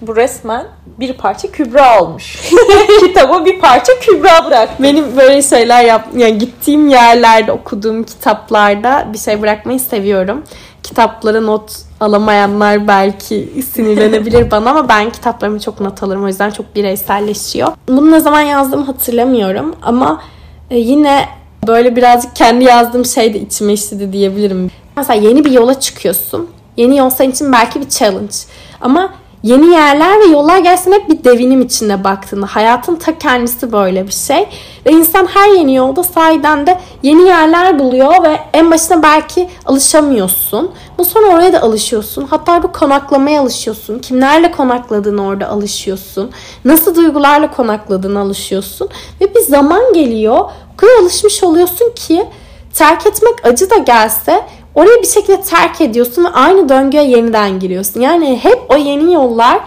Bu resmen bir parça Kübra olmuş. Kitaba bir parça Kübra bırak. Benim böyle şeyler yap yani gittiğim yerlerde okuduğum kitaplarda bir şey bırakmayı seviyorum. Kitaplara not alamayanlar belki sinirlenebilir bana ama ben kitaplarımı çok not alırım. O yüzden çok bireyselleşiyor. Bunu ne zaman yazdığımı hatırlamıyorum ama e, yine böyle birazcık kendi yazdığım şey de içime işledi diyebilirim. Mesela yeni bir yola çıkıyorsun. Yeni yol senin için belki bir challenge. Ama yeni yerler ve yollar gerçekten hep bir devinim içinde baktığında. Hayatın ta kendisi böyle bir şey. Ve insan her yeni yolda sahiden de yeni yerler buluyor ve en başına belki alışamıyorsun. Bu sonra oraya da alışıyorsun. Hatta bu konaklamaya alışıyorsun. Kimlerle konakladığını orada alışıyorsun. Nasıl duygularla konakladığını alışıyorsun. Ve bir zaman geliyor. O kadar alışmış oluyorsun ki terk etmek acı da gelse orayı bir şekilde terk ediyorsun ve aynı döngüye yeniden giriyorsun. Yani hep o yeni yollar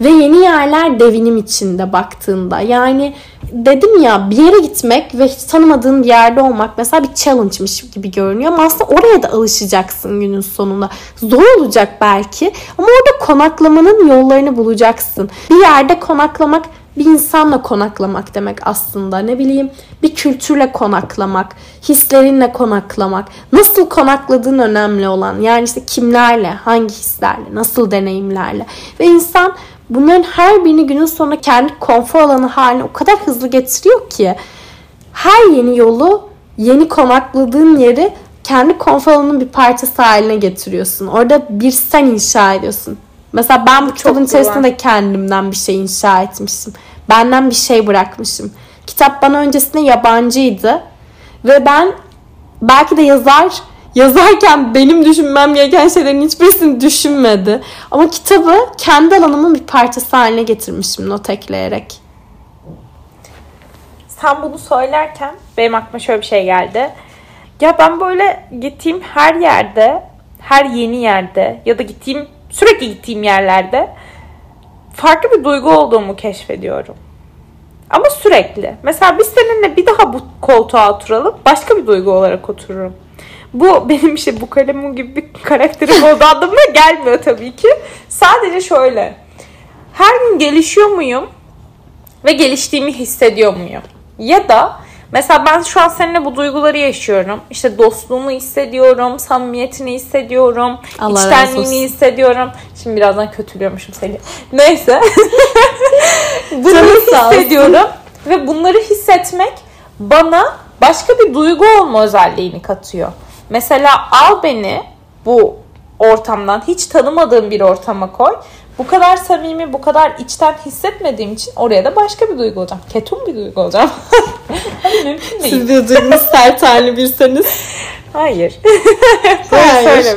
ve yeni yerler devinim içinde baktığında. Yani dedim ya bir yere gitmek ve hiç tanımadığın bir yerde olmak mesela bir challenge'mış gibi görünüyor. Ama aslında oraya da alışacaksın günün sonunda. Zor olacak belki ama orada konaklamanın yollarını bulacaksın. Bir yerde konaklamak bir insanla konaklamak demek aslında. Ne bileyim bir kültürle konaklamak, hislerinle konaklamak. Nasıl konakladığın önemli olan. Yani işte kimlerle, hangi hislerle, nasıl deneyimlerle. Ve insan bunların her birini günün sonunda kendi konfor alanı haline o kadar hızlı getiriyor ki her yeni yolu, yeni konakladığın yeri kendi konfor alanının bir parçası haline getiriyorsun. Orada bir sen inşa ediyorsun. Mesela ben bu kitabın güzel. içerisinde de kendimden bir şey inşa etmişim. Benden bir şey bırakmışım. Kitap bana öncesinde yabancıydı. Ve ben belki de yazar yazarken benim düşünmem gereken şeylerin hiçbirisini düşünmedi. Ama kitabı kendi alanımın bir parçası haline getirmişim not ekleyerek. Sen bunu söylerken benim aklıma şöyle bir şey geldi. Ya ben böyle gittiğim her yerde, her yeni yerde ya da gittiğim sürekli gittiğim yerlerde farklı bir duygu olduğumu keşfediyorum. Ama sürekli. Mesela biz seninle bir daha bu koltuğa oturalım. Başka bir duygu olarak otururum. Bu benim işte bu kalemin gibi bir karakterim olduğu anlamına gelmiyor tabii ki. Sadece şöyle. Her gün gelişiyor muyum? Ve geliştiğimi hissediyor muyum? Ya da mesela ben şu an seninle bu duyguları yaşıyorum. İşte dostluğumu hissediyorum, samimiyetini hissediyorum, Allah içtenliğini hissediyorum. Şimdi birazdan kötülüyormuşum seni. Neyse. Olsun. hissediyorum. Ve bunları hissetmek bana başka bir duygu olma özelliğini katıyor. Mesela al beni bu ortamdan hiç tanımadığım bir ortama koy. Bu kadar samimi, bu kadar içten hissetmediğim için oraya da başka bir duygu olacağım. Ketum bir duygu olacağım. Hani mümkün değil. Siz de duygunuz sert hali birseniz. Hayır. Hayır.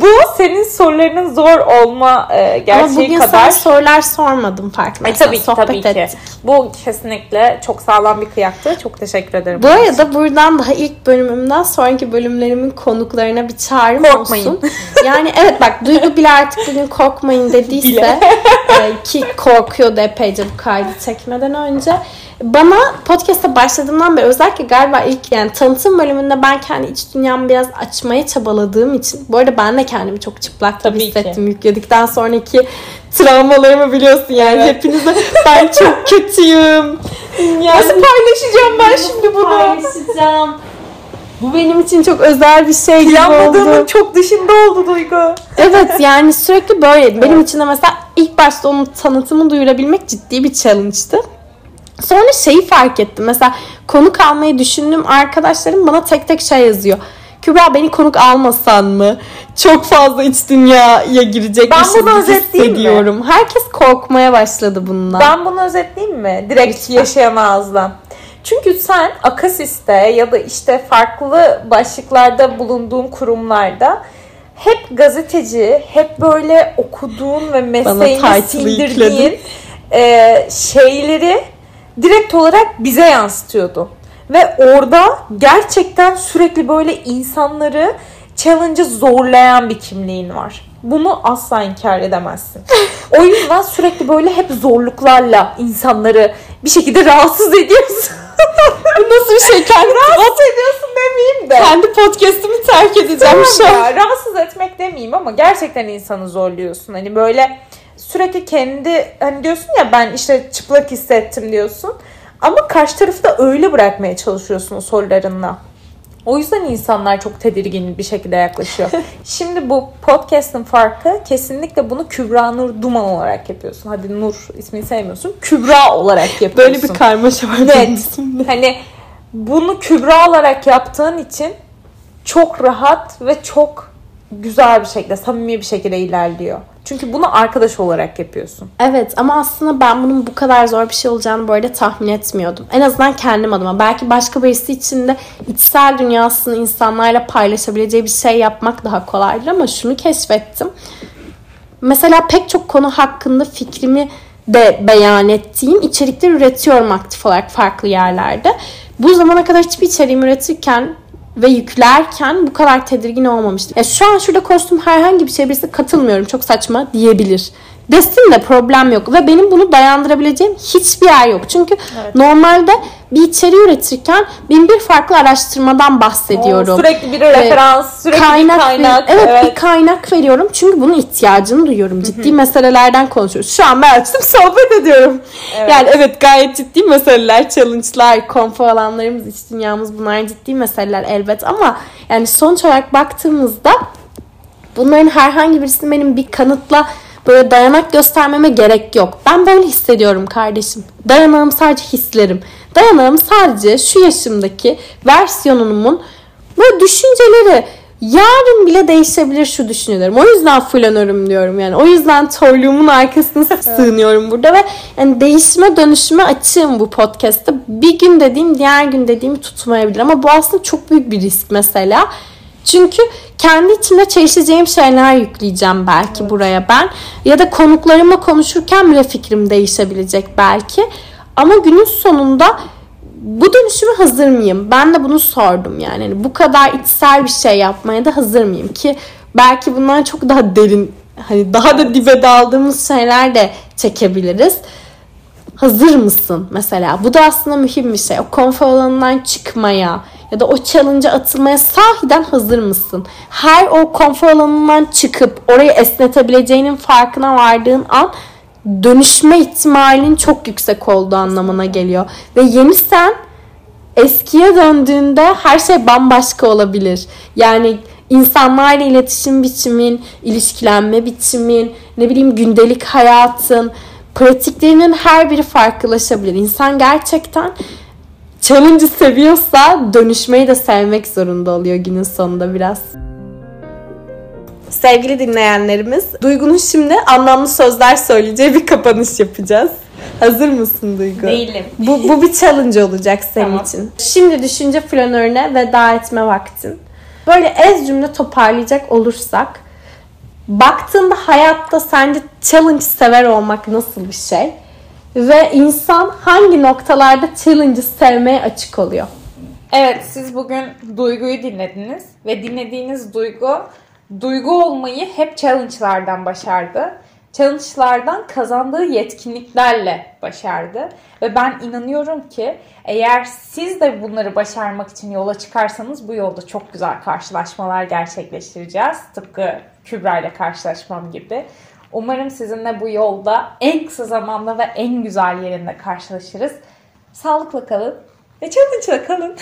Bu senin sorularının zor olma e, Ama gerçeği bugün kadar. sana sorular sormadım farkında. E, tabii ki Sohbet tabii ki. ettik. Bu kesinlikle çok sağlam bir kıyaktı. Çok teşekkür ederim. Bu arada buradan daha ilk bölümümden sonraki bölümlerimin konuklarına bir çağrım Korkmayın. olsun. Yani evet bak Duygu bile artık bugün korkmayın dediyse Bile. e, ki korkuyordu epeyce bu kaydı çekmeden önce. Bana podcast'a başladığımdan beri özellikle galiba ilk yani tanıtım bölümünde ben kendi iç dünyamı biraz açmaya çabaladığım için bu arada ben de kendimi çok çıplak Tabii ki. hissettim yükledikten sonraki travmalarımı biliyorsun yani Evet. hepinize ben çok kötüyüm. Yani, Nasıl paylaşacağım ben şimdi bunu? paylaşacağım. Bu benim için çok özel bir şey gibi oldu. çok dışında oldu Duygu. Evet yani sürekli böyle. Benim için de mesela ilk başta onun tanıtımı duyurabilmek ciddi bir challenge'tı. Sonra şeyi fark ettim. Mesela konuk almayı düşündüğüm arkadaşlarım bana tek tek şey yazıyor. Kübra beni konuk almasan mı? Çok fazla iç dünyaya girecekmişiz Ben bunu özetleyeyim mi? hissediyorum. Herkes korkmaya başladı bundan. Ben bunu özetleyeyim mi? Direkt Lütfen. yaşayan ağızdan. Çünkü sen Akasis'te ya da işte farklı başlıklarda bulunduğun kurumlarda hep gazeteci, hep böyle okuduğun ve mesleğini title'ı sindirdiğin e, şeyleri direkt olarak bize yansıtıyordun. Ve orada gerçekten sürekli böyle insanları challenge'ı zorlayan bir kimliğin var. Bunu asla inkar edemezsin. O yüzden sürekli böyle hep zorluklarla insanları bir şekilde rahatsız ediyorsun. Bu nasıl bir şey? Kendi, rahatsız ediyorsun demeyeyim de. kendi podcast'imi terk edeceğim Tamam şu an. ya, rahatsız etmek demeyeyim ama gerçekten insanı zorluyorsun. Hani böyle sürekli kendi hani diyorsun ya ben işte çıplak hissettim diyorsun. Ama karşı tarafı da öyle bırakmaya çalışıyorsun sorularınla. O yüzden insanlar çok tedirgin bir şekilde yaklaşıyor. Şimdi bu podcast'ın farkı kesinlikle bunu Kübra Nur Duman olarak yapıyorsun. Hadi Nur ismini sevmiyorsun. Kübra olarak yapıyorsun. Böyle bir karmaşa var isimde. Hani bunu Kübra olarak yaptığın için çok rahat ve çok güzel bir şekilde, samimi bir şekilde ilerliyor. Çünkü bunu arkadaş olarak yapıyorsun. Evet ama aslında ben bunun bu kadar zor bir şey olacağını böyle tahmin etmiyordum. En azından kendim adıma. Belki başka birisi için de içsel dünyasını insanlarla paylaşabileceği bir şey yapmak daha kolaydır ama şunu keşfettim. Mesela pek çok konu hakkında fikrimi de beyan ettiğim içerikler üretiyorum aktif olarak farklı yerlerde. Bu zamana kadar hiçbir içeriğimi üretirken ve yüklerken bu kadar tedirgin olmamıştım. Ya şu an şurada konuştuğum herhangi bir şey birisi katılmıyorum çok saçma diyebilir. Desin de problem yok ve benim bunu dayandırabileceğim hiçbir yer yok. Çünkü normalde bir içeriği üretirken bin bir farklı araştırmadan bahsediyorum. Sürekli bir referans, sürekli kaynak, bir kaynak. evet, evet. bir kaynak veriyorum çünkü bunun ihtiyacını duyuyorum. Ciddi meselelerden konuşuyoruz. Şu an ben açtım sohbet ediyorum. Evet. Yani evet gayet ciddi meseleler, challenge'lar, konfor alanlarımız, iç dünyamız bunlar ciddi meseleler elbet ama yani sonuç olarak baktığımızda bunların herhangi birisini benim bir kanıtla böyle dayanak göstermeme gerek yok. Ben böyle hissediyorum kardeşim. Dayanağım sadece hislerim. Dayanağım sadece şu yaşımdaki versiyonumun böyle düşünceleri, yarın bile değişebilir şu düşüncelerim. O yüzden flanörüm diyorum yani. O yüzden torluğumun arkasına sığınıyorum burada ve yani değişime dönüşüme açığım bu podcast'te. Bir gün dediğim diğer gün dediğimi tutmayabilir ama bu aslında çok büyük bir risk mesela. Çünkü kendi içimde çelişeceğim şeyler yükleyeceğim belki evet. buraya ben. Ya da konuklarıma konuşurken bile fikrim değişebilecek belki. Ama günün sonunda bu dönüşüme hazır mıyım? Ben de bunu sordum yani. yani. Bu kadar içsel bir şey yapmaya da hazır mıyım ki belki bundan çok daha derin hani daha da dibe daldığımız şeyler de çekebiliriz. Hazır mısın mesela? Bu da aslında mühim bir şey. O konfor alanından çıkmaya ya da o challenge'a atılmaya sahiden hazır mısın? Her o konfor alanından çıkıp orayı esnetebileceğinin farkına vardığın an dönüşme ihtimalin çok yüksek olduğu anlamına geliyor. Ve yeni sen eskiye döndüğünde her şey bambaşka olabilir. Yani insanlarla iletişim biçimin, ilişkilenme biçimin, ne bileyim gündelik hayatın, pratiklerinin her biri farklılaşabilir. İnsan gerçekten challenge'ı seviyorsa dönüşmeyi de sevmek zorunda oluyor günün sonunda biraz. Sevgili dinleyenlerimiz, Duygu'nun şimdi anlamlı sözler söyleyeceği bir kapanış yapacağız. Hazır mısın Duygu? Değilim. Bu, bu bir challenge olacak senin tamam. için. Şimdi düşünce flanörüne veda etme vaktin. Böyle ez cümle toparlayacak olursak, baktığında hayatta sence challenge sever olmak nasıl bir şey? Ve insan hangi noktalarda challenge'ı sevmeye açık oluyor? Evet siz bugün Duygu'yu dinlediniz ve dinlediğiniz Duygu duygu olmayı hep challenge'lardan başardı. Challenge'lardan kazandığı yetkinliklerle başardı. Ve ben inanıyorum ki eğer siz de bunları başarmak için yola çıkarsanız bu yolda çok güzel karşılaşmalar gerçekleştireceğiz. Tıpkı Kübra ile karşılaşmam gibi. Umarım sizinle bu yolda en kısa zamanda ve en güzel yerinde karşılaşırız. Sağlıkla kalın ve challenge'la kalın.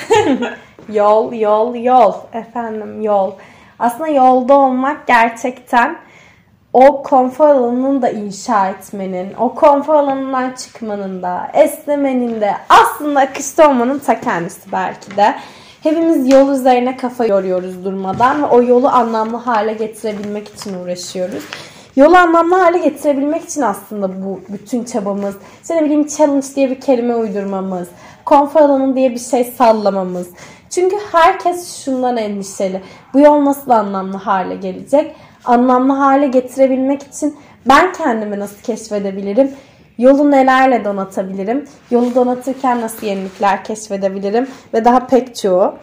yol, yol, yol. Efendim yol. Aslında yolda olmak gerçekten o konfor alanını da inşa etmenin, o konfor alanından çıkmanın da, esnemenin de aslında akışta olmanın ta kendisi belki de. Hepimiz yol üzerine kafa yoruyoruz durmadan ve o yolu anlamlı hale getirebilmek için uğraşıyoruz. Yolu anlamlı hale getirebilmek için aslında bu bütün çabamız. İşte ne bileyim challenge diye bir kelime uydurmamız, konfor alanı diye bir şey sallamamız. Çünkü herkes şundan endişeli. Bu yol nasıl anlamlı hale gelecek? Anlamlı hale getirebilmek için ben kendimi nasıl keşfedebilirim? Yolu nelerle donatabilirim? Yolu donatırken nasıl yenilikler keşfedebilirim? Ve daha pek çoğu.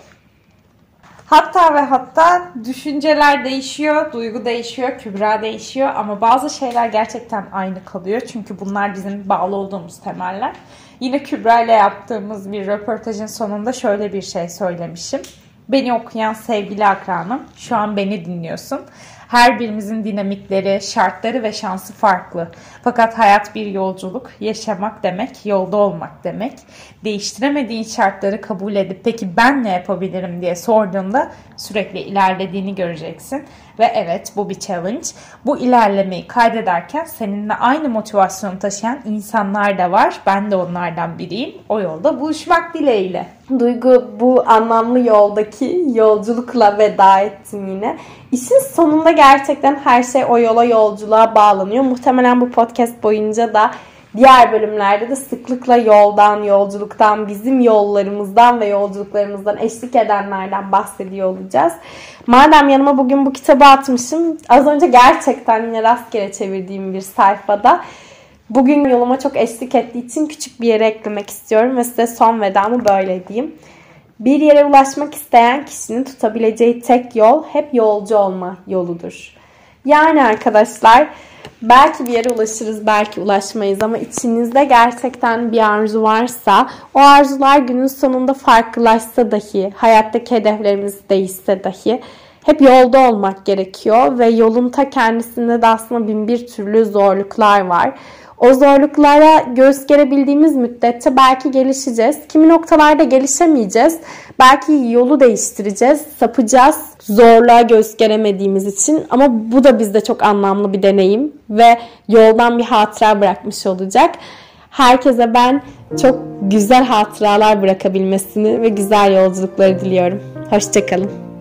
Hatta ve hatta düşünceler değişiyor, duygu değişiyor, kübra değişiyor ama bazı şeyler gerçekten aynı kalıyor. Çünkü bunlar bizim bağlı olduğumuz temeller. Yine Kübra ile yaptığımız bir röportajın sonunda şöyle bir şey söylemişim. Beni okuyan sevgili akranım, şu an beni dinliyorsun. Her birimizin dinamikleri, şartları ve şansı farklı. Fakat hayat bir yolculuk. Yaşamak demek, yolda olmak demek. Değiştiremediğin şartları kabul edip peki ben ne yapabilirim diye sorduğunda sürekli ilerlediğini göreceksin. Ve evet bu bir challenge. Bu ilerlemeyi kaydederken seninle aynı motivasyonu taşıyan insanlar da var. Ben de onlardan biriyim. O yolda buluşmak dileğiyle. Duygu bu anlamlı yoldaki yolculukla veda ettin yine. İşin sonunda gerçekten her şey o yola yolculuğa bağlanıyor. Muhtemelen bu podcast boyunca da diğer bölümlerde de sıklıkla yoldan, yolculuktan, bizim yollarımızdan ve yolculuklarımızdan eşlik edenlerden bahsediyor olacağız. Madem yanıma bugün bu kitabı atmışım, az önce gerçekten yine rastgele çevirdiğim bir sayfada bugün yoluma çok eşlik ettiği için küçük bir yere eklemek istiyorum ve size son vedamı böyle diyeyim. Bir yere ulaşmak isteyen kişinin tutabileceği tek yol hep yolcu olma yoludur. Yani arkadaşlar belki bir yere ulaşırız belki ulaşmayız ama içinizde gerçekten bir arzu varsa o arzular günün sonunda farklılaşsa dahi hayattaki hedeflerimiz değişse dahi hep yolda olmak gerekiyor ve yolun ta kendisinde de aslında bin bir türlü zorluklar var. O zorluklara göğüs gerebildiğimiz müddetçe belki gelişeceğiz. Kimi noktalarda gelişemeyeceğiz. Belki yolu değiştireceğiz, sapacağız zorluğa göğüs geremediğimiz için. Ama bu da bizde çok anlamlı bir deneyim ve yoldan bir hatıra bırakmış olacak. Herkese ben çok güzel hatıralar bırakabilmesini ve güzel yolculukları diliyorum. Hoşçakalın.